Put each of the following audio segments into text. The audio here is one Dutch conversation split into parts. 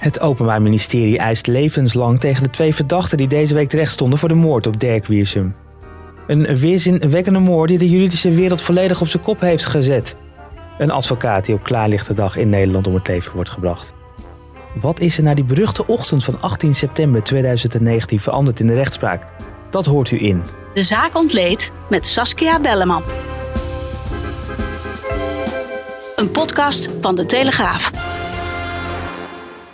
Het Openbaar Ministerie eist levenslang tegen de twee verdachten die deze week terecht stonden voor de moord op Dirk Wiersum. Een weerzinwekkende moord die de juridische wereld volledig op zijn kop heeft gezet. Een advocaat die op klaarlichte dag in Nederland om het leven wordt gebracht. Wat is er na die beruchte ochtend van 18 september 2019 veranderd in de rechtspraak? Dat hoort u in. De zaak ontleed met Saskia Belleman. Een podcast van de Telegraaf.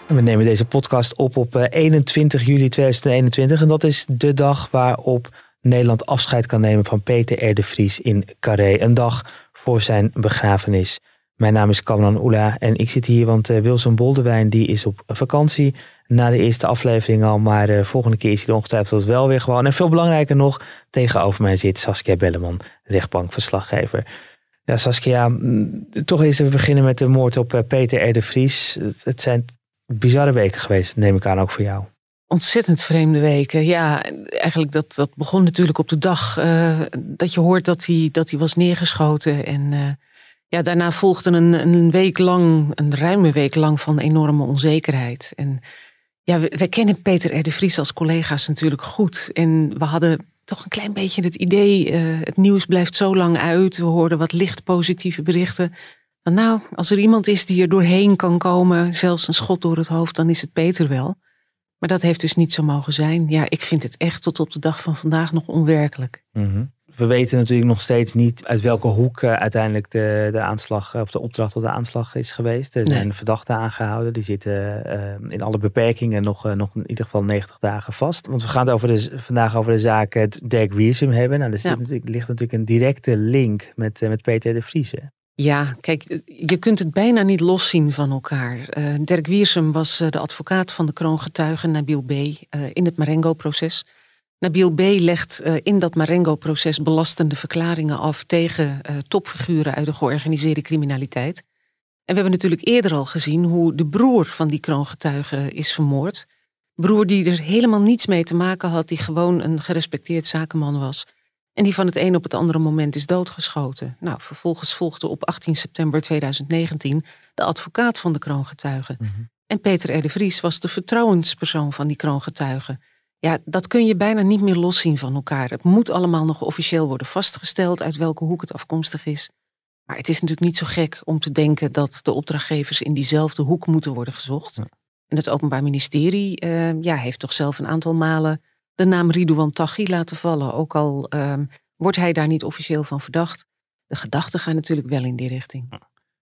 We nemen deze podcast op op 21 eh, juli 2021 en dat is de dag waarop Nederland afscheid kan nemen van Peter R. de Vries in Carré. Een dag voor zijn begrafenis. Mijn naam is Kamran Oela en ik zit hier want uh, Wilson Boldewijn die is op vakantie na de eerste aflevering al. Maar de eh, volgende keer is hij ongetwijfeld wel weer gewoon. En veel belangrijker nog, tegenover mij zit Saskia Belleman, rechtbankverslaggever. Ja, Saskia, toch eens even beginnen met de moord op Peter R. de Vries. Het zijn bizarre weken geweest, neem ik aan ook voor jou. Ontzettend vreemde weken. Ja, eigenlijk dat, dat begon natuurlijk op de dag uh, dat je hoort dat hij, dat hij was neergeschoten. En uh, ja, daarna volgde een, een week lang, een ruime week lang van enorme onzekerheid. En ja, we kennen Peter R. de Vries als collega's natuurlijk goed. En we hadden toch een klein beetje het idee, uh, het nieuws blijft zo lang uit. We hoorden wat licht positieve berichten nou, als er iemand is die er doorheen kan komen, zelfs een schot door het hoofd, dan is het Peter wel. Maar dat heeft dus niet zo mogen zijn. Ja, ik vind het echt tot op de dag van vandaag nog onwerkelijk. Mhm. We weten natuurlijk nog steeds niet uit welke hoek uh, uiteindelijk de, de aanslag of de opdracht tot de aanslag is geweest. Er zijn verdachten aangehouden. Die zitten uh, in alle beperkingen nog, uh, nog in ieder geval 90 dagen vast. Want we gaan het over de, vandaag over de zaak het Dirk Wiersum hebben. Nou, er ja. natuurlijk, ligt natuurlijk een directe link met, met Peter de Vries. Ja, kijk, je kunt het bijna niet loszien van elkaar. Uh, Dirk Wiersum was uh, de advocaat van de kroongetuige Nabil B. Uh, in het Marengo-proces. Nabil B. legt in dat Marengo-proces belastende verklaringen af tegen topfiguren uit de georganiseerde criminaliteit. En we hebben natuurlijk eerder al gezien hoe de broer van die kroongetuige is vermoord. Broer die er helemaal niets mee te maken had, die gewoon een gerespecteerd zakenman was. En die van het een op het andere moment is doodgeschoten. Nou, vervolgens volgde op 18 september 2019 de advocaat van de kroongetuigen. Mhm. En Peter R. de Vries was de vertrouwenspersoon van die kroongetuigen. Ja, dat kun je bijna niet meer loszien van elkaar. Het moet allemaal nog officieel worden vastgesteld uit welke hoek het afkomstig is. Maar het is natuurlijk niet zo gek om te denken dat de opdrachtgevers in diezelfde hoek moeten worden gezocht. En het Openbaar Ministerie uh, ja, heeft toch zelf een aantal malen de naam Ridouan Taghi laten vallen. Ook al um, wordt hij daar niet officieel van verdacht. De gedachten gaan natuurlijk wel in die richting.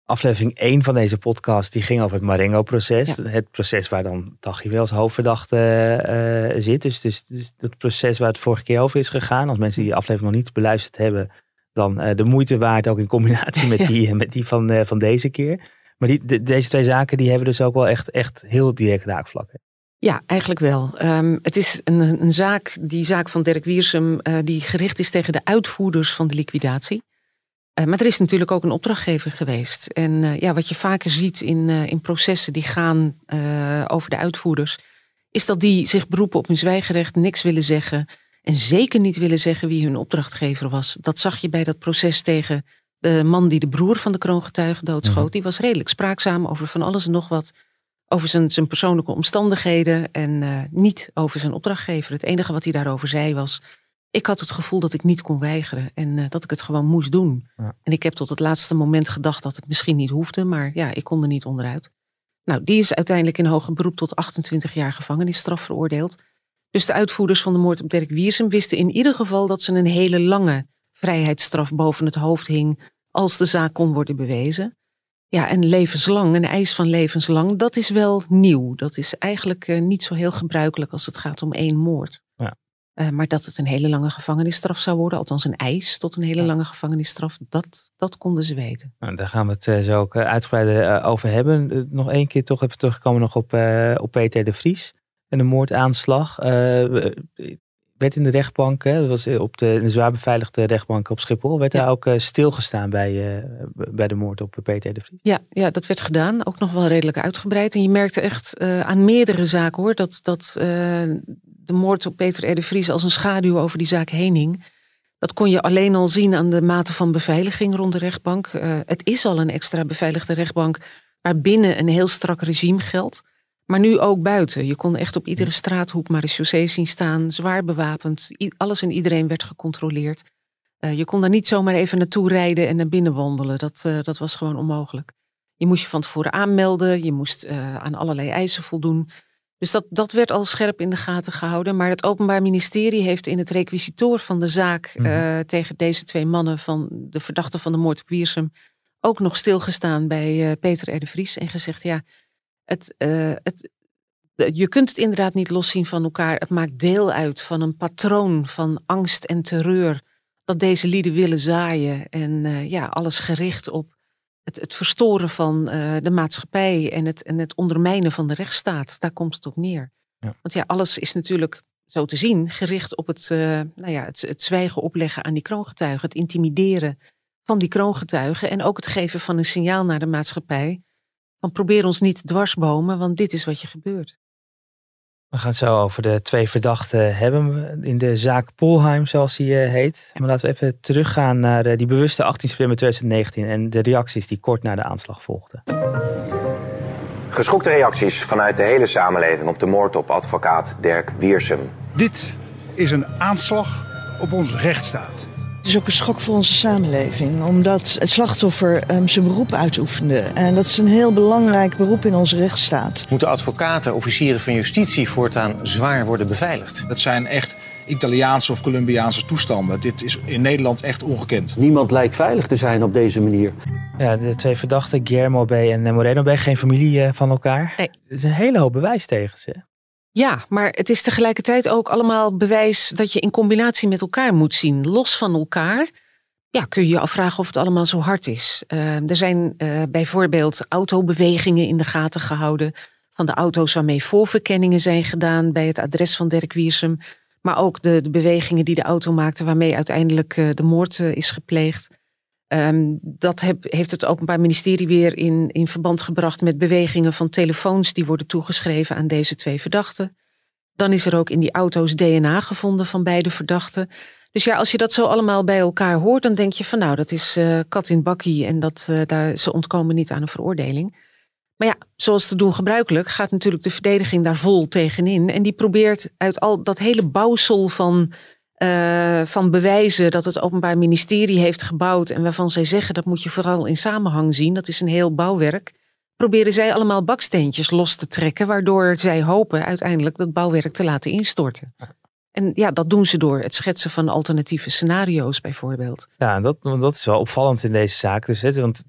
Aflevering 1 van deze podcast die ging over het Marengo-proces. Ja. Het proces waar dan Taghi wel als hoofdverdachte uh, zit. Dus, dus, dus het proces waar het vorige keer over is gegaan. Als mensen die aflevering nog niet beluisterd hebben, dan uh, de moeite waard ook in combinatie met die, met die van, uh, van deze keer. Maar die, de, deze twee zaken die hebben dus ook wel echt, echt heel direct raakvlakken. Ja, eigenlijk wel. Um, het is een, een, zaak, die zaak van Dirk Wiersum, uh, die gericht is tegen de uitvoerders van de liquidatie. Uh, maar er is natuurlijk ook een opdrachtgever geweest. En uh, ja, wat je vaker ziet in, in processen die gaan over de uitvoerders, is dat die zich beroepen op hun zwijgerecht, niks willen zeggen. En zeker niet willen zeggen wie hun opdrachtgever was. Dat zag je bij dat proces tegen de man die de broer van de kroongetuige doodschoot. Mm Die was redelijk spraakzaam over van alles en nog wat over zijn, zijn persoonlijke omstandigheden en uh, niet over zijn opdrachtgever. Het enige wat hij daarover zei was: ik had het gevoel dat ik niet kon weigeren en uh, dat ik het gewoon moest doen. Ja. En ik heb tot het laatste moment gedacht dat het misschien niet hoefde, maar ja, ik kon er niet onderuit. Nou, die is uiteindelijk in hoger beroep tot 28 jaar gevangenisstraf veroordeeld. Dus de uitvoerders van de moord op Dirk Wiersum wisten in ieder geval dat ze een hele lange vrijheidsstraf boven het hoofd hing als de zaak kon worden bewezen. Ja, en levenslang, een eis van levenslang, dat is wel nieuw. Dat is eigenlijk uh, niet zo heel gebruikelijk als het gaat om één moord. Ja. Uh, maar dat het een hele lange gevangenisstraf zou worden, althans een eis tot een hele lange gevangenisstraf, dat, dat konden ze weten. Nou, daar gaan we het uh, zo ook uitgebreider over hebben. nog één keer toch even terugkomen nog op, op Peter de Vries en de moordaanslag werd in de rechtbank, hè, dat was op de, de zwaar beveiligde rechtbank op Schiphol, werd daar ook uh, stilgestaan bij, uh, bij de moord op Peter de Vries. Ja, ja, dat werd gedaan. Ook nog wel redelijk uitgebreid. En je merkte echt aan meerdere zaken hoor, dat, dat de moord op Peter R. de Vries als een schaduw over die zaak heen hing. Dat kon je alleen al zien aan de mate van beveiliging rond de rechtbank. het is al een extra beveiligde rechtbank waarbinnen een heel strak regime geldt. Maar nu ook buiten. Je kon echt op iedere straathoek maar een chaussee zien staan, zwaar bewapend. alles en iedereen werd gecontroleerd. Uh, je kon daar niet zomaar even naartoe rijden en naar binnen wandelen. Dat, uh, dat was gewoon onmogelijk. Je moest je van tevoren aanmelden, je moest uh, aan allerlei eisen voldoen. Dus dat, dat werd al scherp in de gaten gehouden. Maar het Openbaar Ministerie heeft in het requisitoor van de zaak mm. tegen deze twee mannen van de verdachte van de moord op Wiersum ook nog stilgestaan bij Peter R. de Vries en gezegd: ja, het, uh, het, je kunt het inderdaad niet loszien van elkaar. Het maakt deel uit van een patroon van angst en terreur dat deze lieden willen zaaien. En uh, ja, alles gericht op het, het verstoren van uh, de maatschappij en het, en het ondermijnen van de rechtsstaat. Daar komt het op neer. Ja. Want ja, alles is natuurlijk zo te zien gericht op het, nou ja, het, het zwijgen opleggen aan die kroongetuigen. Het intimideren van die kroongetuigen. En ook het geven van een signaal naar de maatschappij van probeer ons niet dwarsbomen, want dit is wat je gebeurt. We gaan het zo over de twee verdachten hebben in de zaak Polheim, zoals die uh, heet. Maar laten we even teruggaan naar uh, die bewuste 18 september 2019 en de reacties die kort na de aanslag volgden. Geschokte reacties vanuit de hele samenleving op de moord op advocaat Dirk Wiersum. Dit is een aanslag op onze rechtsstaat. Het is ook een schok voor onze samenleving, omdat het slachtoffer um, zijn beroep uitoefende. En dat is een heel belangrijk beroep in onze rechtsstaat. Moeten advocaten, officieren van justitie voortaan zwaar worden beveiligd? Dat zijn echt Italiaanse of Colombiaanse toestanden. Dit is in Nederland echt ongekend. Niemand lijkt veilig te zijn op deze manier. Ja, de twee verdachten, Guillermo B. en Moreno B. geen familie eh, van elkaar. Nee. Er is een hele hoop bewijs tegen ze. Ja, maar het is tegelijkertijd ook allemaal bewijs dat je in combinatie met elkaar moet zien. Los van elkaar ja, kun je je afvragen of het allemaal zo hard is. Uh, er zijn uh, bijvoorbeeld autobewegingen in de gaten gehouden. Van de auto's waarmee voorverkenningen zijn gedaan bij het adres van Dirk Wiersum. Maar ook de, de bewegingen die de auto maakte waarmee uiteindelijk uh, de moord is gepleegd. Um, dat heb, heeft het Openbaar Ministerie weer in, in verband gebracht met bewegingen van telefoons die worden toegeschreven aan deze twee verdachten. Dan is er ook in die auto's DNA gevonden van beide verdachten. Dus ja, als je dat zo allemaal bij elkaar hoort, dan denk je van nou, dat is uh, kat in bakkie en dat, uh, daar, ze ontkomen niet aan een veroordeling. Maar ja, zoals te doen gebruikelijk, gaat natuurlijk de verdediging daar vol tegenin. En die probeert uit al dat hele bouwsel van uh, van bewijzen dat het Openbaar Ministerie heeft gebouwd en waarvan zij zeggen dat moet je vooral in samenhang zien, dat is een heel bouwwerk, proberen zij allemaal baksteentjes los te trekken, waardoor zij hopen uiteindelijk dat bouwwerk te laten instorten. En ja, dat doen ze door het schetsen van alternatieve scenario's bijvoorbeeld. Ja, dat, dat is wel opvallend in deze zaak. Dus, want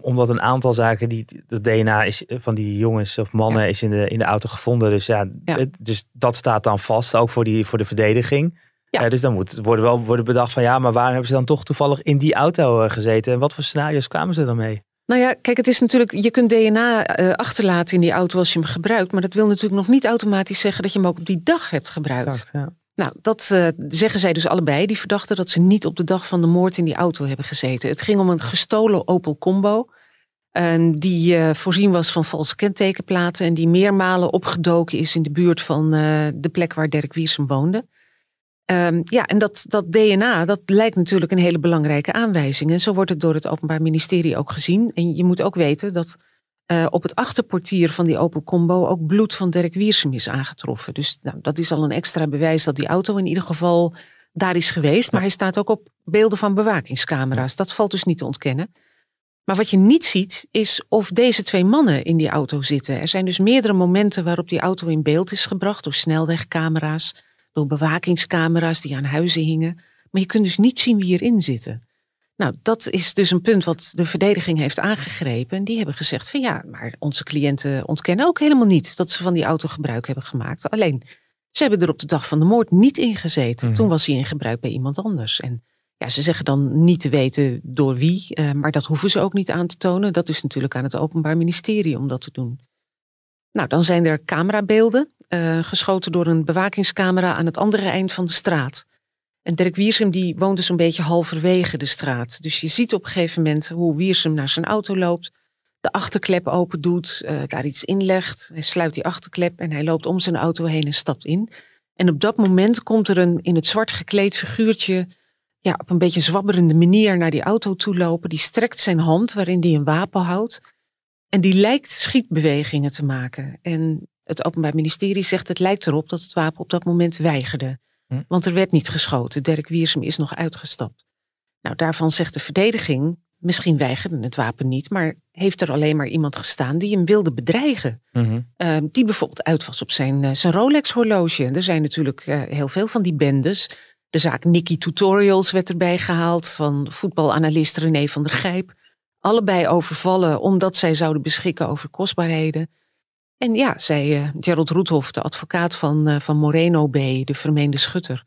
omdat een aantal zaken, die, het DNA is, van die jongens of mannen is in de, in de auto gevonden. Dus ja, ja. dus dat staat dan vast, ook voor, die, voor de verdediging. Ja. dus dan moet worden wel worden bedacht van ja, maar waarom hebben ze dan toch toevallig in die auto eh, gezeten? En wat voor scenario's kwamen ze dan mee? Nou ja, kijk, het is natuurlijk, je kunt DNA uh, eh, achterlaten in die auto als je hem gebruikt. Maar dat wil natuurlijk nog niet automatisch zeggen dat je hem ook op die dag hebt gebruikt. ja. Nou, dat uh, zeggen zij dus allebei, die verdachten, dat ze niet op de dag van de moord in die auto hebben gezeten. Het ging om een gestolen Opel Combo. Uh, die voorzien was van valse kentekenplaten en die meermalen opgedoken is in de buurt van de plek waar Dirk Wiersum woonde. Um, ja, en dat, dat DNA, dat lijkt natuurlijk een hele belangrijke aanwijzing. En zo wordt het door het Openbaar Ministerie ook gezien. En je moet ook weten dat uh, op het achterportier van die Opel Combo ook bloed van Dirk Wiersum is aangetroffen. Dus nou, dat is al een extra bewijs dat die auto in ieder geval daar is geweest. Maar hij staat ook op beelden van bewakingscamera's. Dat valt dus niet te ontkennen. Maar wat je niet ziet, is of deze twee mannen in die auto zitten. Er zijn dus meerdere momenten waarop die auto in beeld is gebracht door snelwegcamera's door bewakingscamera's die aan huizen hingen. Maar je kunt dus niet zien wie erin zitten. Nou, dat is dus een punt wat de verdediging heeft aangegrepen. En die hebben gezegd van ja, maar onze cliënten ontkennen ook helemaal niet dat ze van die auto gebruik hebben gemaakt. Alleen, Ze hebben er op de dag van de moord niet in gezeten. Mhm. Toen was hij in gebruik bij iemand anders. En ja, ze zeggen dan niet te weten door wie, eh, maar dat hoeven ze ook niet aan te tonen. Dat is natuurlijk aan het Openbaar Ministerie om dat te doen. Nou, dan zijn er camerabeelden, eh, geschoten door een bewakingscamera aan het andere eind van de straat. En Dirk Wiersum die woonde zo'n beetje halverwege de straat. Dus je ziet op een gegeven moment hoe Wiersum naar zijn auto loopt, de achterklep open doet, eh, daar iets inlegt. Hij sluit die achterklep en hij loopt om zijn auto heen en stapt in. En op dat moment komt er een in het zwart gekleed figuurtje ja, op een beetje zwabberende manier naar die auto toe lopen. Die strekt zijn hand waarin hij een wapen houdt. En die lijkt schietbewegingen te maken. En het Openbaar Ministerie zegt het lijkt erop dat het wapen op dat moment weigerde. Hm. Want er werd niet geschoten. Dirk Wiersum is nog uitgestapt. Nou, daarvan zegt de verdediging, misschien weigerde het wapen niet, maar heeft er alleen maar iemand gestaan die hem wilde bedreigen. Mhm. Eh, die bijvoorbeeld uit was op zijn, eh, zijn Rolex-horloge. Er zijn natuurlijk eh, heel veel van die bendes. De zaak Nicky Tutorials werd erbij gehaald van voetbalanalist René van der Gijp. Allebei overvallen omdat zij zouden beschikken over kostbaarheden. En ja, zei eh, Gerald Roethoff, de advocaat van, eh, van Moreno B., de vermeende schutter.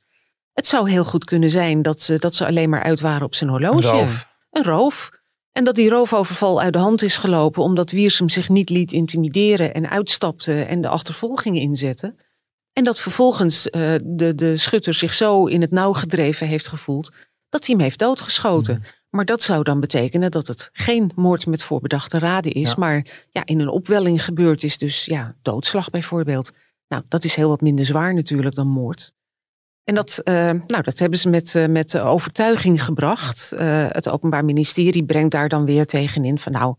Het zou heel goed kunnen zijn dat ze, dat ze alleen maar uit waren op zijn horloge. Een roof. Een roof. En dat die roofoverval uit de hand is gelopen omdat Wiersum zich niet liet intimideren en uitstapte en de achtervolging inzette. En dat vervolgens eh, de, de schutter zich zo in het nauw gedreven heeft gevoeld dat hij hem heeft doodgeschoten. Maar dat zou dan betekenen dat het geen moord met voorbedachte raden is, Ja. maar ja, in een opwelling gebeurd is. Dus ja, doodslag bijvoorbeeld. Nou, dat is heel wat minder zwaar natuurlijk dan moord. En dat, eh, nou, dat hebben ze met, eh, met overtuiging gebracht. Eh, het Openbaar Ministerie brengt daar dan weer tegenin van nou,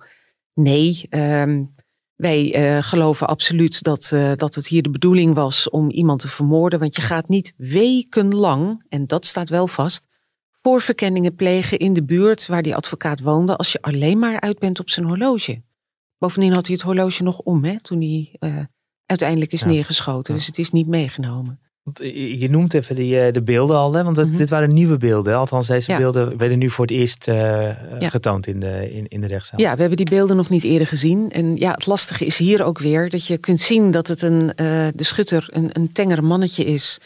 nee, ehm, wij geloven absoluut dat, dat het hier de bedoeling was om iemand te vermoorden. Want je gaat niet wekenlang, en dat staat wel vast, voorverkenningen plegen in de buurt waar die advocaat woonde als je alleen maar uit bent op zijn horloge. Bovendien had hij het horloge nog om hè, toen hij eh, uiteindelijk is Ja. neergeschoten. Ja. Dus het is niet meegenomen. Je noemt even die, eh, de beelden al, hè? want het- Mhm. dit waren nieuwe beelden. Althans, deze Ja. beelden werden nu voor het eerst eh, Ja. getoond in de, in, in de rechtszaal. Ja, we hebben die beelden nog niet eerder gezien. En ja, het lastige is hier ook weer dat je kunt zien dat het een, de schutter een, een tenger mannetje is.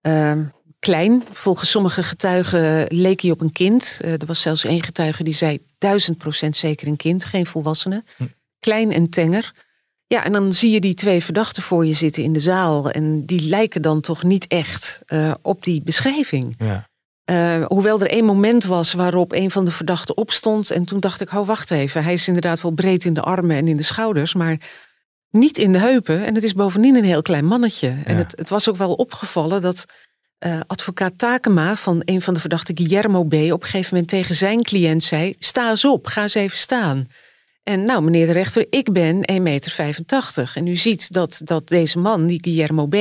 Ehm, klein, volgens sommige getuigen leek hij op een kind. Eh, er was zelfs één getuige die zei duizend procent zeker een kind, geen volwassene. Hm. Klein en tenger. Ja, en dan zie je die twee verdachten voor je zitten in de zaal. En die lijken dan toch niet echt eh, op die beschrijving. Ja. Eh, hoewel er één moment was waarop een van de verdachten opstond. En toen dacht ik, hou wacht even. Hij is inderdaad wel breed in de armen en in de schouders. Maar niet in de heupen. En het is bovendien een heel klein mannetje. En het, het was ook wel opgevallen dat eh, advocaat Takema van een van de verdachten, Guillermo B., op een gegeven moment tegen zijn cliënt zei: Sta eens op, ga eens even staan. En nou, meneer de rechter, ik ben 1,85 meter. En u ziet dat, dat deze man, die Guillermo B.,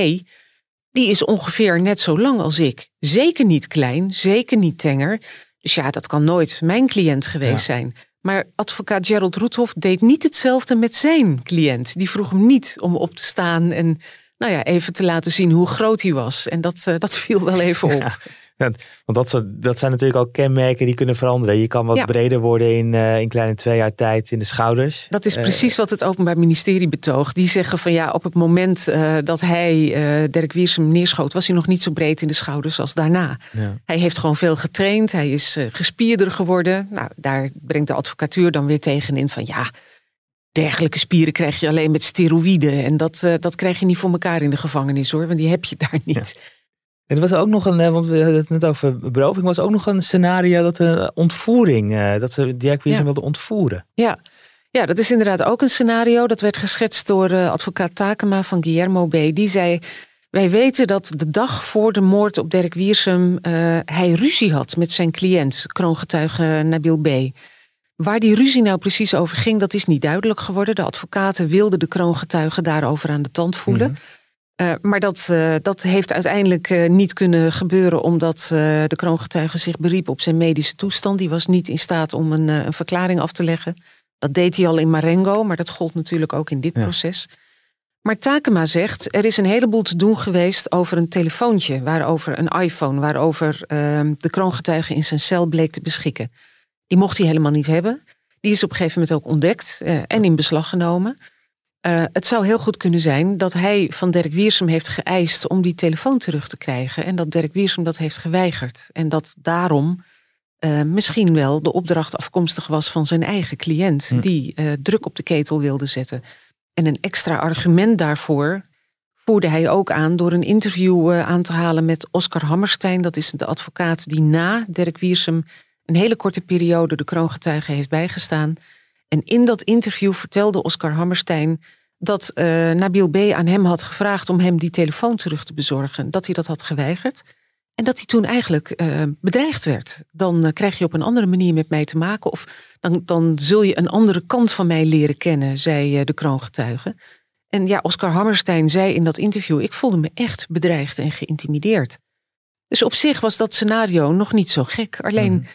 die is ongeveer net zo lang als ik. Zeker niet klein, zeker niet tenger. Dus ja, dat kan nooit mijn cliënt geweest zijn. Maar advocaat Gerald Roethoff deed niet hetzelfde met zijn cliënt. Die vroeg hem niet om op te staan en nou ja, even te laten zien hoe groot hij was. En dat, eh, dat viel wel even op. Ja. Want dat, dat zijn natuurlijk ook kenmerken die kunnen veranderen. Je kan wat Ja. breder worden in, eh in kleine twee jaar tijd in de schouders. Dat is Eh, precies wat het Openbaar Ministerie betoogt. Die zeggen van ja, op het moment dat hij Dirk Wiersum neerschoot, was hij nog niet zo breed in de schouders als daarna. ja. Hij heeft gewoon veel getraind, hij is gespierder geworden. Nou, daar brengt de advocatuur dan weer tegenin van ja, dergelijke spieren krijg je alleen met steroïden. En dat, eh, dat krijg je niet voor elkaar in de gevangenis hoor, want die heb je daar niet. En er was ook nog een, eh, want we hadden het net over beroving, was ook nog een scenario dat een ontvoering, eh, dat ze Dirk Wiersum Ja. wilden ontvoeren. Ja. ja, dat is inderdaad ook een scenario. Dat werd geschetst door advocaat Takema van Guillermo B. Die zei, wij weten dat de dag voor de moord op Dirk Wiersum... hij ruzie had met zijn cliënt, kroongetuige Nabil B. Waar die ruzie nou precies over ging, dat is niet duidelijk geworden. De advocaten wilden de kroongetuigen daarover aan de tand voelen. Mhm. Eh, maar dat, eh, dat heeft uiteindelijk eh, niet kunnen gebeuren omdat de kroongetuige zich beriep op zijn medische toestand. Die was niet in staat om een, een verklaring af te leggen. Dat deed hij al in Marengo, maar dat gold natuurlijk ook in dit Ja. proces. Maar Takema zegt, er is een heleboel te doen geweest over een telefoontje, waarover een iPhone, waarover ehm, de kroongetuige in zijn cel bleek te beschikken. Die mocht hij helemaal niet hebben. Die is op een gegeven moment ook ontdekt eh, en in beslag genomen. Uh, het zou heel goed kunnen zijn dat hij van Dirk Wiersum heeft geëist om die telefoon terug te krijgen. En dat Dirk Wiersum dat heeft geweigerd. En dat daarom uh, misschien wel de opdracht afkomstig was van zijn eigen cliënt. Hm. Die uh, druk op de ketel wilde zetten. En een extra argument daarvoor voerde hij ook aan door een interview aan te halen met Oscar Hammerstein. Dat is de advocaat die na Dirk Wiersum een hele korte periode de kroongetuige heeft bijgestaan. En in dat interview vertelde Oscar Hammerstein dat uh, Nabil B. aan hem had gevraagd om hem die telefoon terug te bezorgen. Dat hij dat had geweigerd. En dat hij toen eigenlijk uh, bedreigd werd. Dan uh, krijg je op een andere manier met mij te maken. Of dan, dan zul je een andere kant van mij leren kennen, zei de kroongetuige. En ja, Oscar Hammerstein zei in dat interview: Ik voelde me echt bedreigd en geïntimideerd. Dus op zich was dat scenario nog niet zo gek. Alleen. Mm.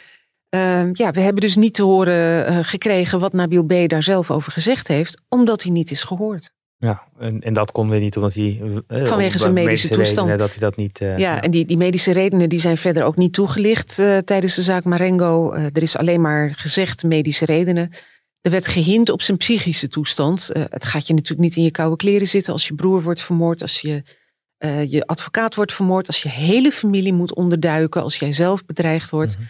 Uh, ja, we hebben dus niet te horen uh, gekregen wat Nabil B. daar zelf over gezegd heeft, omdat hij niet is gehoord. Ja, en, en dat konden we niet omdat hij. Uh, Vanwege zijn medische, medische toestand. Redenen, dat hij dat niet. Uh, ja, en die, die medische redenen die zijn verder ook niet toegelicht tijdens de zaak Marengo. er is alleen maar gezegd medische redenen. Er werd gehind op zijn psychische toestand. het gaat je natuurlijk niet in je koude kleren zitten als je broer wordt vermoord, als je, je advocaat wordt vermoord, als je hele familie moet onderduiken, als jij zelf bedreigd wordt. Mm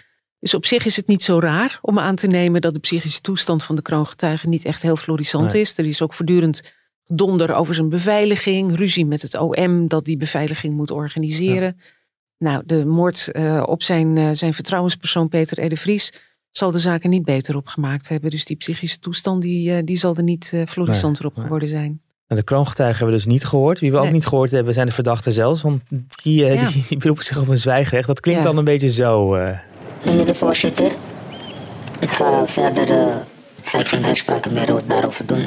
dus op zich is het niet zo raar om aan te nemen dat de psychische toestand van de kroongetuige niet echt heel florissant is. Er is ook voortdurend donder over zijn beveiliging, ruzie met het OM dat die beveiliging moet organiseren. Nou, de moord uh, op zijn, uh, zijn vertrouwenspersoon Peter Ede Vries zal de zaken niet beter opgemaakt hebben. Dus die psychische toestand die, uh, die zal er niet florissanter nee, op geworden zijn. Nou, de kroongetuigen hebben we dus niet gehoord. Wie we nee. ook niet gehoord hebben zijn de verdachten zelfs. Want die, ja. die, die beroepen zich op een zwijgrecht. Dat klinkt ja. dan een beetje zo meneer de voorzitter. Ik ga verder uh, ga ik geen uitspraken meer daarover doen.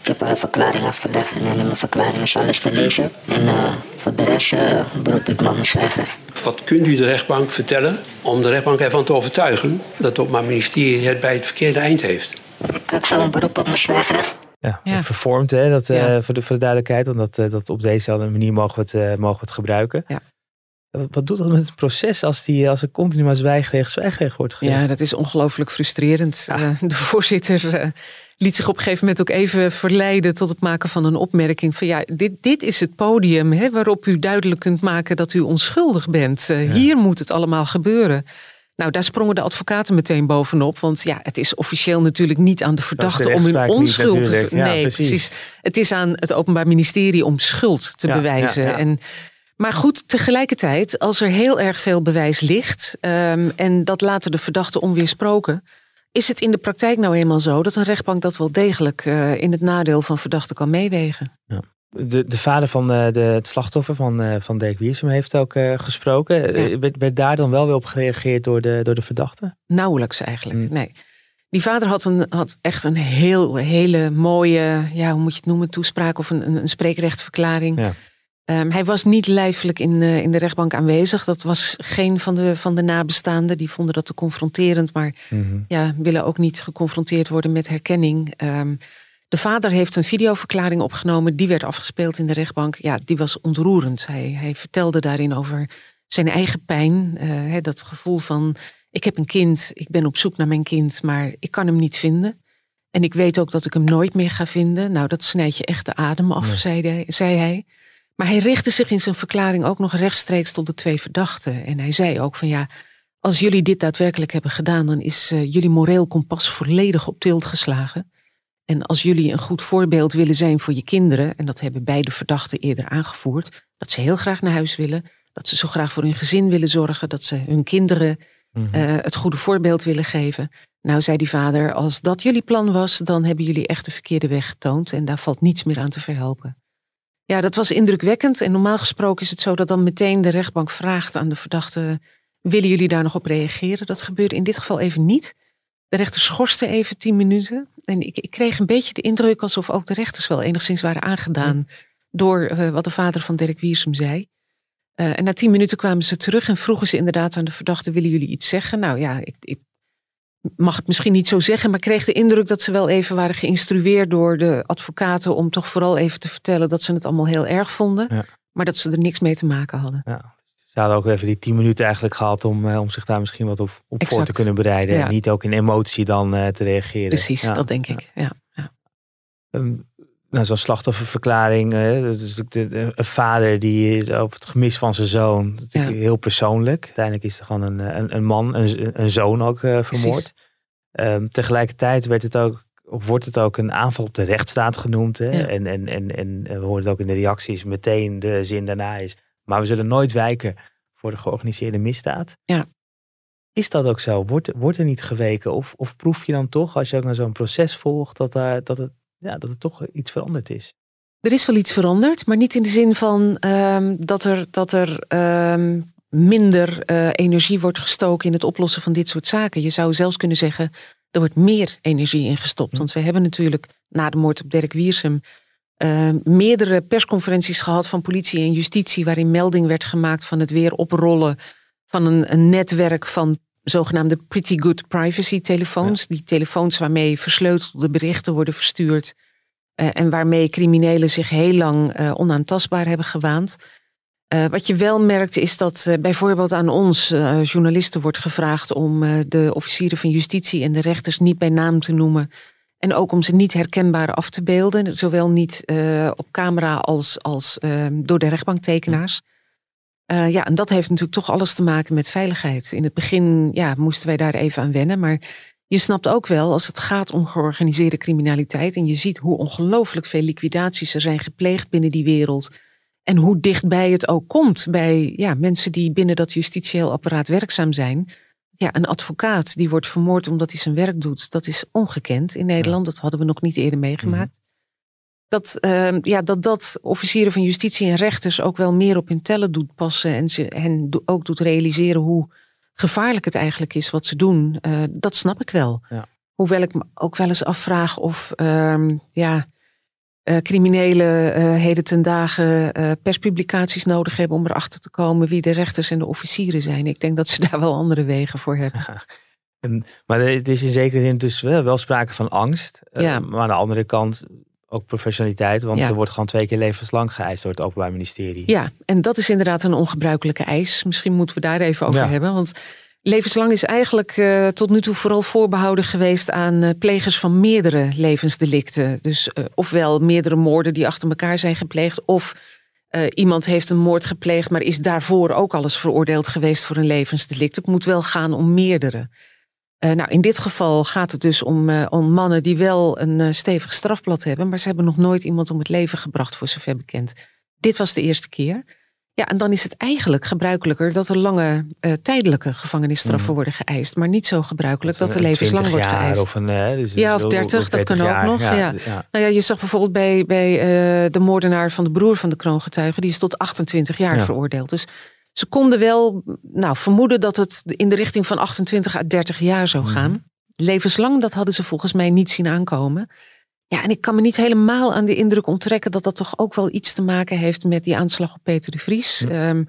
Ik heb al een verklaring afgelegd en in mijn verklaring is alles te lezen. En uh, voor de rest uh, beroep ik me op mijn zwijgrecht. Wat kunt u de rechtbank vertellen om de rechtbank ervan te overtuigen dat het mijn ministerie het bij het verkeerde eind heeft? Ik, ik zal een beroep op mijn zwijgrecht. Ja, ja. vervormd hè, dat, ja. voor, de, voor de duidelijkheid. Want dat, dat op deze manier mogen we het, mogen we het gebruiken. Ja. Wat doet dat met het proces als, die, als er continu maar zwijgrecht, zwijgrecht wordt gegeven? Ja, dat is ongelooflijk frustrerend. Ja. Uh, de voorzitter uh, liet zich op een gegeven moment ook even verleiden tot het maken van een opmerking van ja, dit, dit is het podium hè, waarop u duidelijk kunt maken dat u onschuldig bent. Uh, ja. Hier moet het allemaal gebeuren. Nou, daar sprongen de advocaten meteen bovenop. Want ja, het is officieel natuurlijk niet aan de verdachte de om hun onschuld te. Ja, nee, precies. precies. Het is aan het Openbaar Ministerie om schuld te ja, bewijzen. Ja, en maar goed, tegelijkertijd, als er heel erg veel bewijs ligt um, en dat laten de verdachten onweersproken, is het in de praktijk nou eenmaal zo dat een rechtbank dat wel degelijk uh, in het nadeel van verdachten kan meewegen. Ja. De, de vader van uh, de, het slachtoffer van, uh, van Dirk Wiersum heeft ook gesproken. Ja. Werd, werd, daar dan wel weer op gereageerd door de, door de verdachte? Nauwelijks eigenlijk, mm. nee. Die vader had, een, had echt een heel, hele mooie, ja, hoe moet je het noemen, toespraak of een, een spreekrechtverklaring. Ja. Um, hij was niet lijfelijk in, uh, in de rechtbank aanwezig. Dat was geen van de, van de nabestaanden. Die vonden dat te confronterend, maar mm -hmm. ja, willen ook niet geconfronteerd worden met herkenning. Um, de vader heeft een videoverklaring opgenomen. Die werd afgespeeld in de rechtbank. Ja, die was ontroerend. Hij, hij vertelde daarin over zijn eigen pijn. Uh, dat gevoel van: ik heb een kind, ik ben op zoek naar mijn kind, maar ik kan hem niet vinden. En ik weet ook dat ik hem nooit meer ga vinden. Nou, dat snijdt je echt de adem af, nee. zei, zei hij. Maar hij richtte zich in zijn verklaring ook nog rechtstreeks tot de twee verdachten. En hij zei ook van ja, als jullie dit daadwerkelijk hebben gedaan, dan is uh, jullie moreel kompas volledig op tilt geslagen. En als jullie een goed voorbeeld willen zijn voor je kinderen, en dat hebben beide verdachten eerder aangevoerd, dat ze heel graag naar huis willen, dat ze zo graag voor hun gezin willen zorgen, dat ze hun kinderen -hmm. uh, het goede voorbeeld willen geven. Nou, zei die vader, als dat jullie plan was, dan hebben jullie echt de verkeerde weg getoond en daar valt niets meer aan te verhelpen. Ja, dat was indrukwekkend. En normaal gesproken is het zo dat dan meteen de rechtbank vraagt aan de verdachte: willen jullie daar nog op reageren? Dat gebeurde in dit geval even niet. De rechter schorste even tien minuten. En ik, ik kreeg een beetje de indruk alsof ook de rechters wel enigszins waren aangedaan door uh, wat de vader van Dirk Wiersum zei. Uh, en na tien minuten kwamen ze terug en vroegen ze inderdaad aan de verdachte: willen jullie iets zeggen? Nou ja, ik, ik mag het misschien niet zo zeggen, maar kreeg de indruk dat ze wel even waren geïnstrueerd door de advocaten om toch vooral even te vertellen dat ze het allemaal heel erg vonden, ja. maar dat ze er niks mee te maken hadden. Ja. Ze hadden ook even die tien minuten eigenlijk gehad om, uh, om zich daar misschien wat op, op voor te kunnen bereiden. Ja. En niet ook in emotie dan uh, te reageren. Precies, dat denk ik. Ja. Um, nou, zo'n slachtofferverklaring. Uh, dat is de, een vader die over het gemis van zijn zoon. Dat is heel persoonlijk. Uiteindelijk is er gewoon een, een, een man, een, een zoon ook uh, vermoord. Um, tegelijkertijd werd het ook, of wordt het ook een aanval op de rechtsstaat genoemd. Hè? En, en, en, en we horen het ook in de reacties. Meteen de zin daarna is. Maar we zullen nooit wijken voor de georganiseerde misdaad. Ja. Is dat ook zo? Wordt, wordt er niet geweken? Of, of proef je dan toch, als je ook naar zo'n proces volgt, dat, daar, dat het ja, dat er toch iets veranderd is. Er is wel iets veranderd, maar niet in de zin van um, dat er, dat er um, minder uh, energie wordt gestoken in het oplossen van dit soort zaken. Je zou zelfs kunnen zeggen, er wordt meer energie in gestopt. Want we hebben natuurlijk na de moord op Dirk Wiersum uh, meerdere persconferenties gehad van politie en justitie, waarin melding werd gemaakt van het weer oprollen van een, een netwerk van zogenaamde pretty good privacy telefoons. Die telefoons waarmee versleutelde berichten worden verstuurd. Uh, en waarmee criminelen zich heel lang uh, onaantastbaar hebben gewaand. Uh, wat je wel merkt is dat bijvoorbeeld aan ons journalisten wordt gevraagd om de officieren van justitie en de rechters niet bij naam te noemen. En ook om ze niet herkenbaar af te beelden. Zowel niet op camera als, als door de rechtbanktekenaars. Uh, ja, en dat heeft natuurlijk toch alles te maken met veiligheid. In het begin ja, moesten wij daar even aan wennen. Maar je snapt ook wel, als het gaat om georganiseerde criminaliteit. en je ziet hoe ongelooflijk veel liquidaties er zijn gepleegd binnen die wereld. en hoe dichtbij het ook komt bij ja, mensen die binnen dat justitieel apparaat werkzaam zijn. Ja, een advocaat die wordt vermoord omdat hij zijn werk doet, dat is ongekend in Nederland. Dat hadden we nog niet eerder meegemaakt. Dat, uh, ja, dat dat officieren van justitie en rechters ook wel meer op hun tellen doet passen. En ze hen ook doet realiseren hoe gevaarlijk het eigenlijk is wat ze doen. Uh, dat snap ik wel. Ja. Hoewel ik me ook wel eens afvraag of uh, ja, uh, criminelen uh, heden ten dagen perspublicaties nodig hebben om erachter te komen wie de rechters en de officieren zijn. Ik denk dat ze daar wel andere wegen voor hebben. En, maar het is in zekere zin dus wel, wel sprake van angst. Ja. maar aan de andere kant ook professionaliteit, want er wordt gewoon twee keer levenslang geëist door het Openbaar Ministerie. Ja, en dat is inderdaad een ongebruikelijke eis. Misschien moeten we daar even over hebben, want levenslang is eigenlijk uh, tot nu toe vooral voorbehouden geweest aan uh, plegers van meerdere levensdelicten. Dus uh, ofwel meerdere moorden die achter elkaar zijn gepleegd, of iemand heeft een moord gepleegd, maar is daarvoor ook alles veroordeeld geweest voor een levensdelict. Het moet wel gaan om meerdere. Uh, nou, in dit geval gaat het dus om, uh, om mannen die wel een uh, stevig strafblad hebben, maar ze hebben nog nooit iemand om het leven gebracht, voor zover bekend. Dit was de eerste keer. Ja, en dan is het eigenlijk gebruikelijker dat er lange tijdelijke gevangenisstraffen mm. worden geëist, maar niet zo gebruikelijk dat, er levenslang wordt geëist. Of een, dus ja, of 30, dat kan ook nog. Ja, ja. Nou ja, je zag bijvoorbeeld bij, bij de moordenaar van de broer van de kroongetuige, die is tot 28 jaar veroordeeld. Dus ze konden wel nou, vermoeden dat het in de richting van 28 à 30 jaar zou mhm. gaan. Levenslang, dat hadden ze volgens mij niet zien aankomen. Ja, en ik kan me niet helemaal aan de indruk onttrekken dat dat toch ook wel iets te maken heeft met die aanslag op Peter de Vries. Ehm,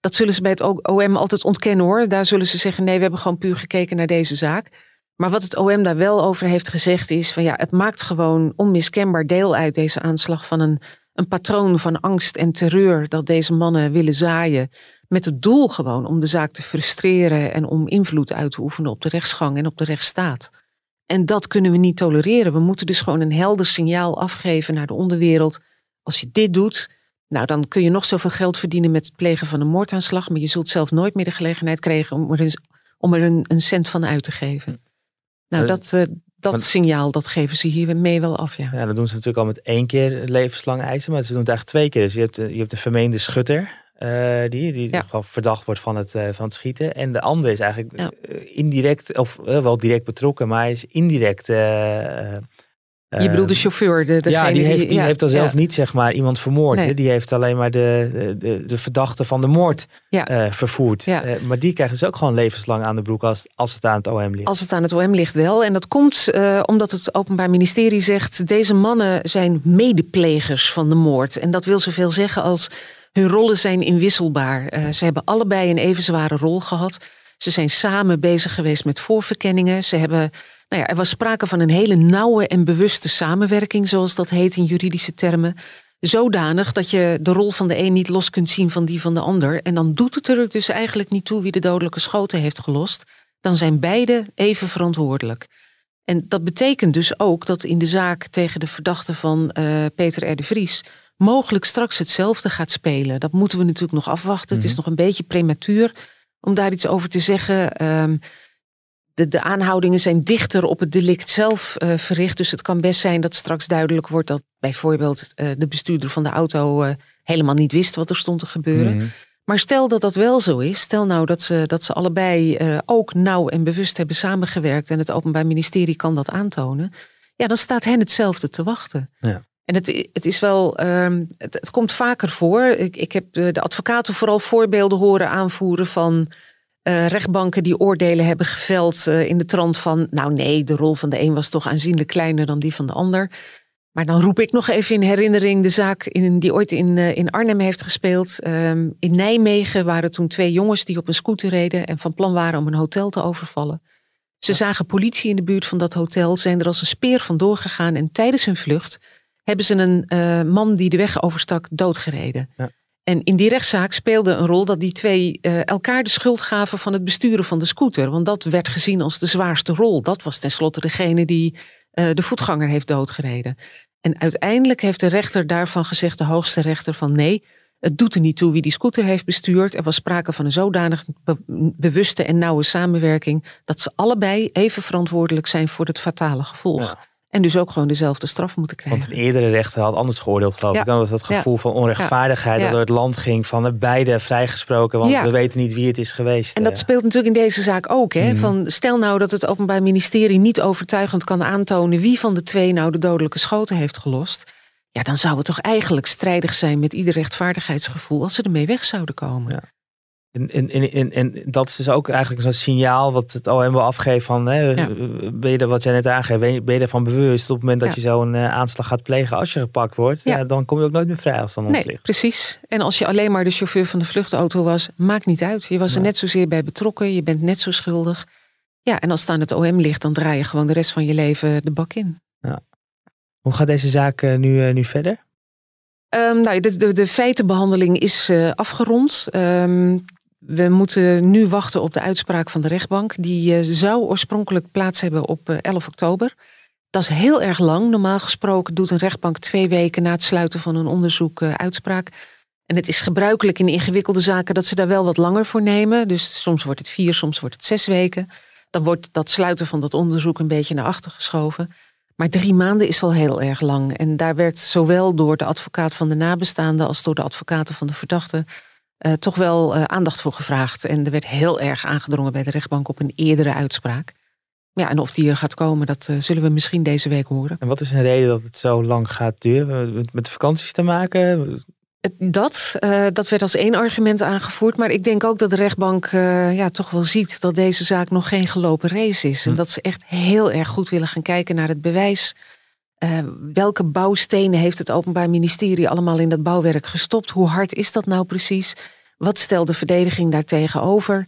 dat zullen ze bij het OM altijd ontkennen hoor. Daar zullen ze zeggen: nee, we hebben gewoon puur gekeken naar deze zaak. Maar wat het OM daar wel over heeft gezegd is: van ja, het maakt gewoon onmiskenbaar deel uit deze aanslag van een, een patroon van angst en terreur dat deze mannen willen zaaien. Met het doel gewoon om de zaak te frustreren en om invloed uit te oefenen op de rechtsgang en op de rechtsstaat. En dat kunnen we niet tolereren. We moeten dus gewoon een helder signaal afgeven naar de onderwereld. Als je dit doet, nou dan kun je nog zoveel geld verdienen met het plegen van een moordaanslag, maar je zult zelf nooit meer de gelegenheid krijgen om er, een, om er een, een cent van uit te geven. Nou, dat, uh, dat signaal, dat geven ze hiermee wel af, ja. Ja, dat doen ze natuurlijk al met één keer levenslang eisen, maar ze doen het eigenlijk twee keer. Dus je hebt, je hebt de vermeende schutter, uh, die die ja. verdacht wordt van het, uh, van het schieten. En de andere is eigenlijk ja. indirect, of uh, wel direct betrokken, maar hij is indirect je bedoelt de chauffeur? De, ja, die heeft, die heeft dan zelf niet zeg maar iemand vermoord. Nee. Die heeft alleen maar de, de, de verdachte van de moord vervoerd. Maar die krijgt dus ook gewoon levenslang aan de broek als, als het aan het OM ligt. Als het aan het OM ligt wel. En dat komt omdat het Openbaar Ministerie zegt... deze mannen zijn medeplegers van de moord. En dat wil zoveel zeggen als hun rollen zijn inwisselbaar. ze hebben allebei een even zware rol gehad. Ze zijn samen bezig geweest met voorverkenningen. Ze hebben nou ja, er was sprake van een hele nauwe en bewuste samenwerking, zoals dat heet in juridische termen. Zodanig dat je de rol van de een niet los kunt zien van die van de ander. En dan doet het er dus eigenlijk niet toe wie de dodelijke schoten heeft gelost. Dan zijn beide even verantwoordelijk. En dat betekent dus ook dat in de zaak tegen de verdachte van uh, Peter R. Vries mogelijk straks hetzelfde gaat spelen. Dat moeten we natuurlijk nog afwachten. Het is Mhm. nog een beetje prematuur om daar iets over te zeggen. Ehm, de, de aanhoudingen zijn dichter op het delict zelf eh, verricht. Dus het kan best zijn dat straks duidelijk wordt dat bijvoorbeeld eh, de bestuurder van de auto eh, helemaal niet wist wat er stond te gebeuren. Mhm. Maar stel dat dat wel zo is, stel nou dat ze, dat ze allebei ook nauw en bewust hebben samengewerkt en het Openbaar Ministerie kan dat aantonen, ja, dan staat hen hetzelfde te wachten. Ja. En het, het is wel, ehm, het, het komt vaker voor. Ik, ik heb de, de advocaten vooral voorbeelden horen aanvoeren van eh, rechtbanken die oordelen hebben geveld eh, in de trant van, nou nee, de rol van de een was toch aanzienlijk kleiner dan die van de ander. Maar dan roep ik nog even in herinnering de zaak in, die ooit in, eh, in Arnhem heeft gespeeld. Ehm, in Nijmegen waren toen twee jongens die op een scooter reden en van plan waren om een hotel te overvallen. Ze zagen politie in de buurt van dat hotel, zijn er als een speer vandoor gegaan en tijdens hun vlucht hebben ze een eh, man die de weg overstak doodgereden. Ja. En in die rechtszaak speelde een rol dat die twee eh, elkaar de schuld gaven van het besturen van de scooter. Want dat werd gezien als de zwaarste rol. Dat was tenslotte degene die eh, de voetganger heeft doodgereden. En uiteindelijk heeft de rechter daarvan gezegd, de hoogste rechter, van nee, het doet er niet toe wie die scooter heeft bestuurd. Er was sprake van een zodanig be- bewuste en nauwe samenwerking dat ze allebei even verantwoordelijk zijn voor het fatale gevolg. En dus ook gewoon dezelfde straf moeten krijgen. Want een eerdere rechter had anders geoordeeld, geloof Ja. ik. Dan was dat gevoel Ja. van onrechtvaardigheid Ja. dat door het land ging van de beide vrijgesproken. Want we weten niet wie het is geweest. En dat eh. speelt natuurlijk in deze zaak ook. Hè? Mhm. Van, stel nou dat het Openbaar Ministerie niet overtuigend kan aantonen wie van de twee nou de dodelijke schoten heeft gelost. Ja, dan zou het toch eigenlijk strijdig zijn met ieder rechtvaardigheidsgevoel als ze ermee weg zouden komen. En, en, en, en, en dat is dus ook eigenlijk zo'n signaal wat het OM wil afgeven van, hè, Ja. ben je er, wat jij net aangeeft, ben je, ben je ervan bewust op het moment dat Ja. je zo'n eh, aanslag gaat plegen, als je gepakt wordt, Ja. dan kom je ook nooit meer vrij als aan ons Nee, ligt. precies. En als je alleen maar de chauffeur van de vluchtauto was, maakt niet uit. Je was er net zozeer bij betrokken, je bent net zo schuldig. Ja, en als het aan het OM ligt, dan draai je gewoon de rest van je leven de bak in. Hoe gaat deze zaak eh, nu, eh, nu verder? Ehm, nou, de, de, de feitenbehandeling is afgerond. Ehm, we moeten nu wachten op de uitspraak van de rechtbank. Die eh, zou oorspronkelijk plaats hebben op eh, 11 oktober. Dat is heel erg lang. Normaal gesproken doet een rechtbank twee weken na het sluiten van een onderzoek eh, uitspraak. En het is gebruikelijk in ingewikkelde zaken dat ze daar wel wat langer voor nemen. Dus soms wordt het vier, soms wordt het zes weken. Dan wordt dat sluiten van dat onderzoek een beetje naar achter geschoven. Maar drie maanden is wel heel erg lang. En daar werd zowel door de advocaat van de nabestaanden als door de advocaten van de verdachte eh, toch wel eh, aandacht voor gevraagd. En er werd heel erg aangedrongen bij de rechtbank op een eerdere uitspraak. Ja, en of die er gaat komen, dat eh, zullen we misschien deze week horen. En wat is een reden dat het zo lang gaat duren? Met- Met vakanties te maken? Dat, dat werd als één argument aangevoerd. Maar ik denk ook dat de rechtbank ja, toch wel ziet dat deze zaak nog geen gelopen race is. En Hm. dat ze echt heel erg goed willen gaan kijken naar het bewijs. Eh, welke bouwstenen heeft het Openbaar Ministerie allemaal in dat bouwwerk gestopt? Hoe hard is dat nou precies? Wat stelt de verdediging daar tegenover?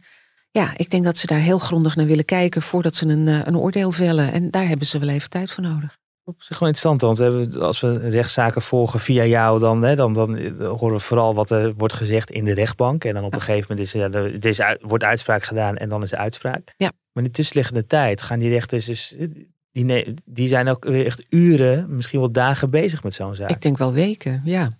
Ja, ik denk dat ze daar heel grondig naar willen kijken voordat ze een, eh, een oordeel vellen. En daar hebben ze wel even tijd voor nodig. Op zich wel interessant, want als we rechtszaken volgen via jou, dan, hè, dan, dan horen we vooral wat er wordt gezegd in de rechtbank. En dan op een gegeven moment is, ja, er, is wordt uitspraak gedaan en dan is de uitspraak. Ja. Maar in de tussenliggende tijd gaan die rechters dus, die, die zijn ook weer echt uren, misschien wel dagen bezig met zo'n zaak. Ik denk wel weken, ja.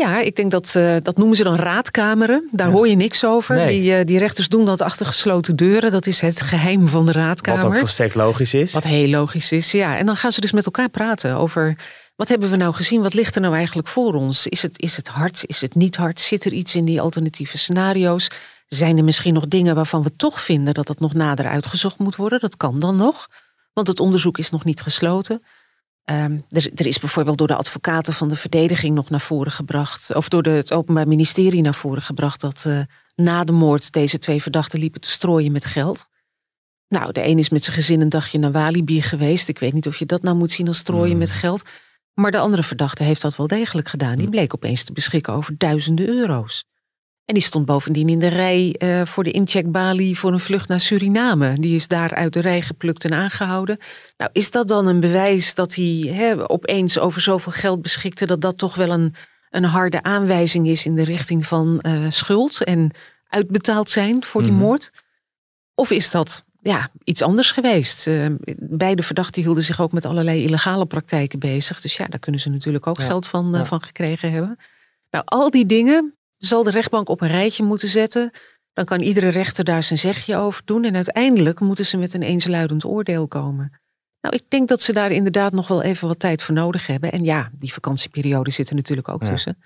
Ja, ik denk dat, eh, dat noemen ze dan raadkameren. Daar hoor je niks over. Nee. Die, eh, die rechters doen dat achter gesloten deuren. Dat is het geheim van de Wat raadkamer. ook volstrekt logisch is. Wat heel logisch is, ja. En dan gaan ze dus met elkaar praten over... wat hebben we nou gezien? Wat ligt er nou eigenlijk voor ons? Is het, is het hard? Is het niet hard? Zit er iets in die alternatieve scenario's? Zijn er misschien nog dingen waarvan we toch vinden... dat dat nog nader uitgezocht moet worden? Dat kan dan nog. Want het onderzoek is nog niet gesloten. Ehm, er, er is bijvoorbeeld door de advocaten van de verdediging nog naar voren gebracht... of door de, het Openbaar Ministerie naar voren gebracht... dat eh, na de moord deze twee verdachten liepen te strooien met geld... Nou, de een is met zijn gezin een dagje naar Walibi geweest. Ik weet niet of je dat nou moet zien als strooien met geld. Maar de andere verdachte heeft dat wel degelijk gedaan. Die bleek opeens te beschikken over duizenden euro's. En die stond bovendien in de rij eh, voor de incheckbalie voor een vlucht naar Suriname. Die is daar uit de rij geplukt en aangehouden. Nou, is dat dan een bewijs dat hij hè, opeens over zoveel geld beschikte... dat dat toch wel een, een harde aanwijzing is in de richting van eh, schuld... en uitbetaald zijn voor die Mhm. moord? Of is dat ja, iets anders geweest. Uh, beide verdachten hielden zich ook met allerlei illegale praktijken bezig. Dus ja, daar kunnen ze natuurlijk ook geld van, uh, van gekregen hebben. Nou, al die dingen zal de rechtbank op een rijtje moeten zetten. Dan kan iedere rechter daar zijn zegje over doen. En uiteindelijk moeten ze met een eensluidend oordeel komen. Nou, ik denk dat ze daar inderdaad nog wel even wat tijd voor nodig hebben. En ja, die vakantieperiode zit er natuurlijk ook tussen.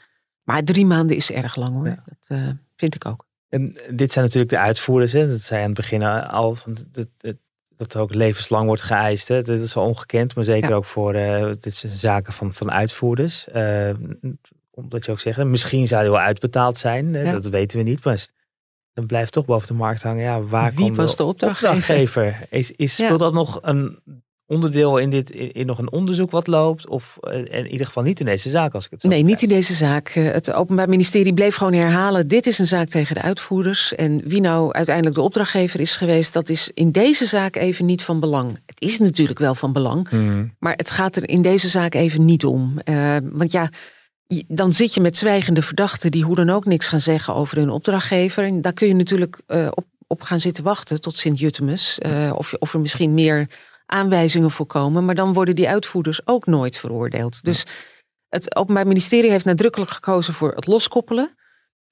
Maar drie maanden is erg lang hoor. Dat uh, vind ik ook. En dit zijn natuurlijk de uitvoerders. Hè? Dat zei aan het begin al. Van dat, dat, dat er ook levenslang wordt geëist. Hè? Dat is al ongekend. Maar zeker ook voor uh, dit zijn zaken van, van uitvoerders. Uh, omdat je ook zegt, misschien zou hij wel uitbetaald zijn. Ja. Dat weten we niet. Maar dan blijft toch boven de markt hangen. Ja, waar Wie was de opdrachtgever? opdrachtgever? Is, is, speelt dat nog een onderdeel in, dit, in, nog een onderzoek wat loopt? Of eh, in ieder geval niet in deze zaak, als ik het zo Nee, niet in deze zaak. Eh, het Openbaar Ministerie bleef gewoon herhalen: dit is een zaak tegen de uitvoerders. En wie nou uiteindelijk de opdrachtgever is geweest, dat is in deze zaak even niet van belang. Het is natuurlijk wel van belang, hmm. maar het gaat er in deze zaak even niet om. Uh, want ja. Dan zit je met zwijgende verdachten die hoe dan ook niks gaan zeggen over hun opdrachtgever. En daar kun je natuurlijk uh, op, op gaan zitten wachten tot Sint-Jutemus. Uh, of, of er misschien meer aanwijzingen voorkomen. Maar dan worden die uitvoerders ook nooit veroordeeld. Dus het Openbaar Ministerie heeft nadrukkelijk gekozen voor het loskoppelen.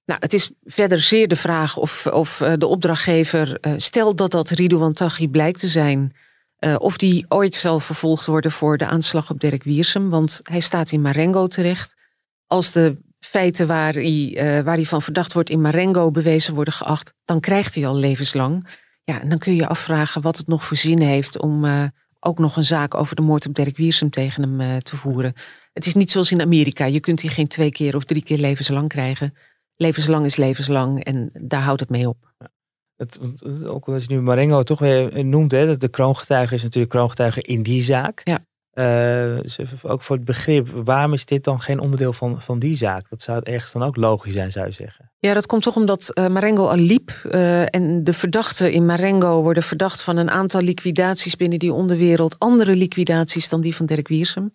Nou, het is verder zeer de vraag of, of uh, de opdrachtgever, stel dat dat Ridouan Taghi blijkt te zijn, of die ooit zal vervolgd worden voor de aanslag op Dirk Wiersum. Want hij staat in Marengo terecht. Als de feiten waar hij, waar hij van verdacht wordt in Marengo bewezen worden geacht, dan krijgt hij al levenslang. Ja, en dan kun je je afvragen wat het nog voor zin heeft om uh, ook nog een zaak over de moord op Dirk Wiersum tegen hem uh, te voeren. Het is niet zoals in Amerika. Je kunt die geen twee keer of drie keer levenslang krijgen. Levenslang is levenslang en daar houdt het mee op. Het, ook als je nu Marengo toch weer noemt, hè, dat de kroongetuige is natuurlijk kroongetuige in die zaak. Ja. Uh, dus ook voor het begrip, waarom is dit dan geen onderdeel van, van die zaak? Dat zou ergens dan ook logisch zijn, zou je zeggen. Ja, dat komt toch omdat uh, Marengo al liep. Uh, en de verdachten in Marengo worden verdacht van een aantal liquidaties binnen die onderwereld. Andere liquidaties dan die van Dirk Wiersum.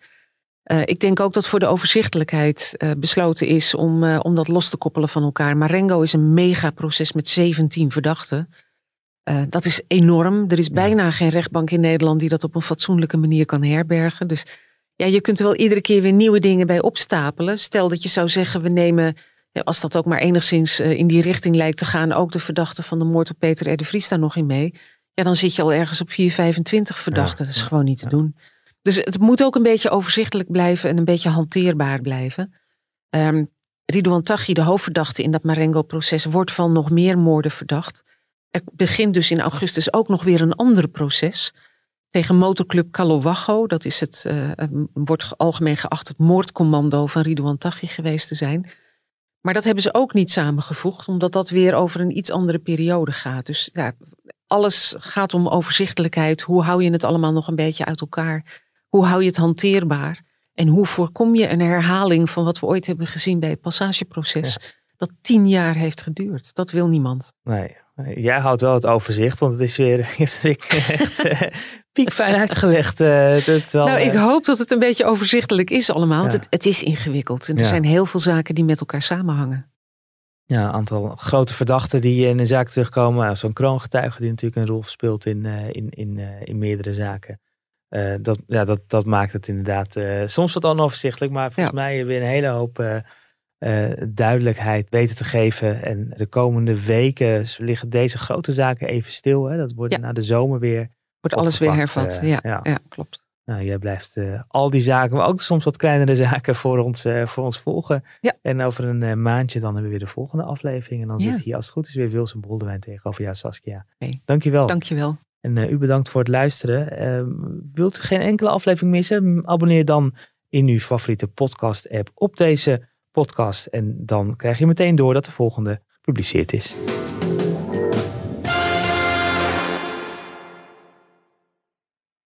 ik denk ook dat voor de overzichtelijkheid besloten is om, om dat los te koppelen van elkaar. Marengo is een megaproces met 17 verdachten. Uh, dat is enorm. Er is bijna geen rechtbank in Nederland die dat op een fatsoenlijke manier kan herbergen. Dus ja, je kunt er wel iedere keer weer nieuwe dingen bij opstapelen. Stel dat je zou zeggen, we nemen, als dat ook maar enigszins uh, in die richting lijkt te gaan, ook de verdachte van de moord op Peter R. de Vries daar nog in mee. Ja, dan zit je al ergens op 4, 25 verdachten. Ja, dat is gewoon niet te doen. Dus het moet ook een beetje overzichtelijk blijven en een beetje hanteerbaar blijven. Um, Ridouan Taghi, de hoofdverdachte in dat Marengo-proces, wordt van nog meer moorden verdacht. Er begint dus in augustus ook nog weer een ander proces tegen motorclub Calowago. Dat is het, uh, wordt algemeen geacht het moordcommando van Ridouan Taghi geweest te zijn. Maar dat hebben ze ook niet samengevoegd, omdat dat weer over een iets andere periode gaat. Dus ja, alles gaat om overzichtelijkheid. Hoe hou je het allemaal nog een beetje uit elkaar? Hoe hou je het hanteerbaar? En hoe voorkom je een herhaling van wat we ooit hebben gezien bij het passageproces? Dat tien jaar heeft geduurd. Dat wil niemand. Nee, Jij houdt wel het overzicht, want het is weer echt uh, piekfijn uitgelegd. Uh, dat wel, nou, ik eh, hoop dat het een beetje overzichtelijk is allemaal, want het, het, is ingewikkeld. En er zijn heel veel zaken die met elkaar samenhangen. Ja, een aantal grote verdachten die in een zaak terugkomen. Zo'n kroongetuige die natuurlijk een rol speelt in, in, in, in meerdere zaken. dat, ja, dat, dat maakt het inderdaad soms wat onoverzichtelijk, maar volgens mij weer een hele hoop uh, duidelijkheid weten te geven. En de komende weken liggen deze grote zaken even stil. Hè? Dat wordt na de zomer weer. Wordt alles weer hervat. Uh, ja, ja. ja, klopt. Nou, jij blijft uh, al die zaken, maar ook soms wat kleinere zaken voor ons, voor ons volgen. Ja. En over een maandje dan hebben we weer de volgende aflevering. En dan zit hier als het goed is weer Wilson Boldewijn tegenover jou, Saskia. Hey. Dankjewel. Dankjewel. En u bedankt voor het luisteren. Ehm, wilt u geen enkele aflevering missen? Abonneer dan in uw favoriete podcast app op deze podcast. En dan krijg je meteen door dat de volgende gepubliceerd is.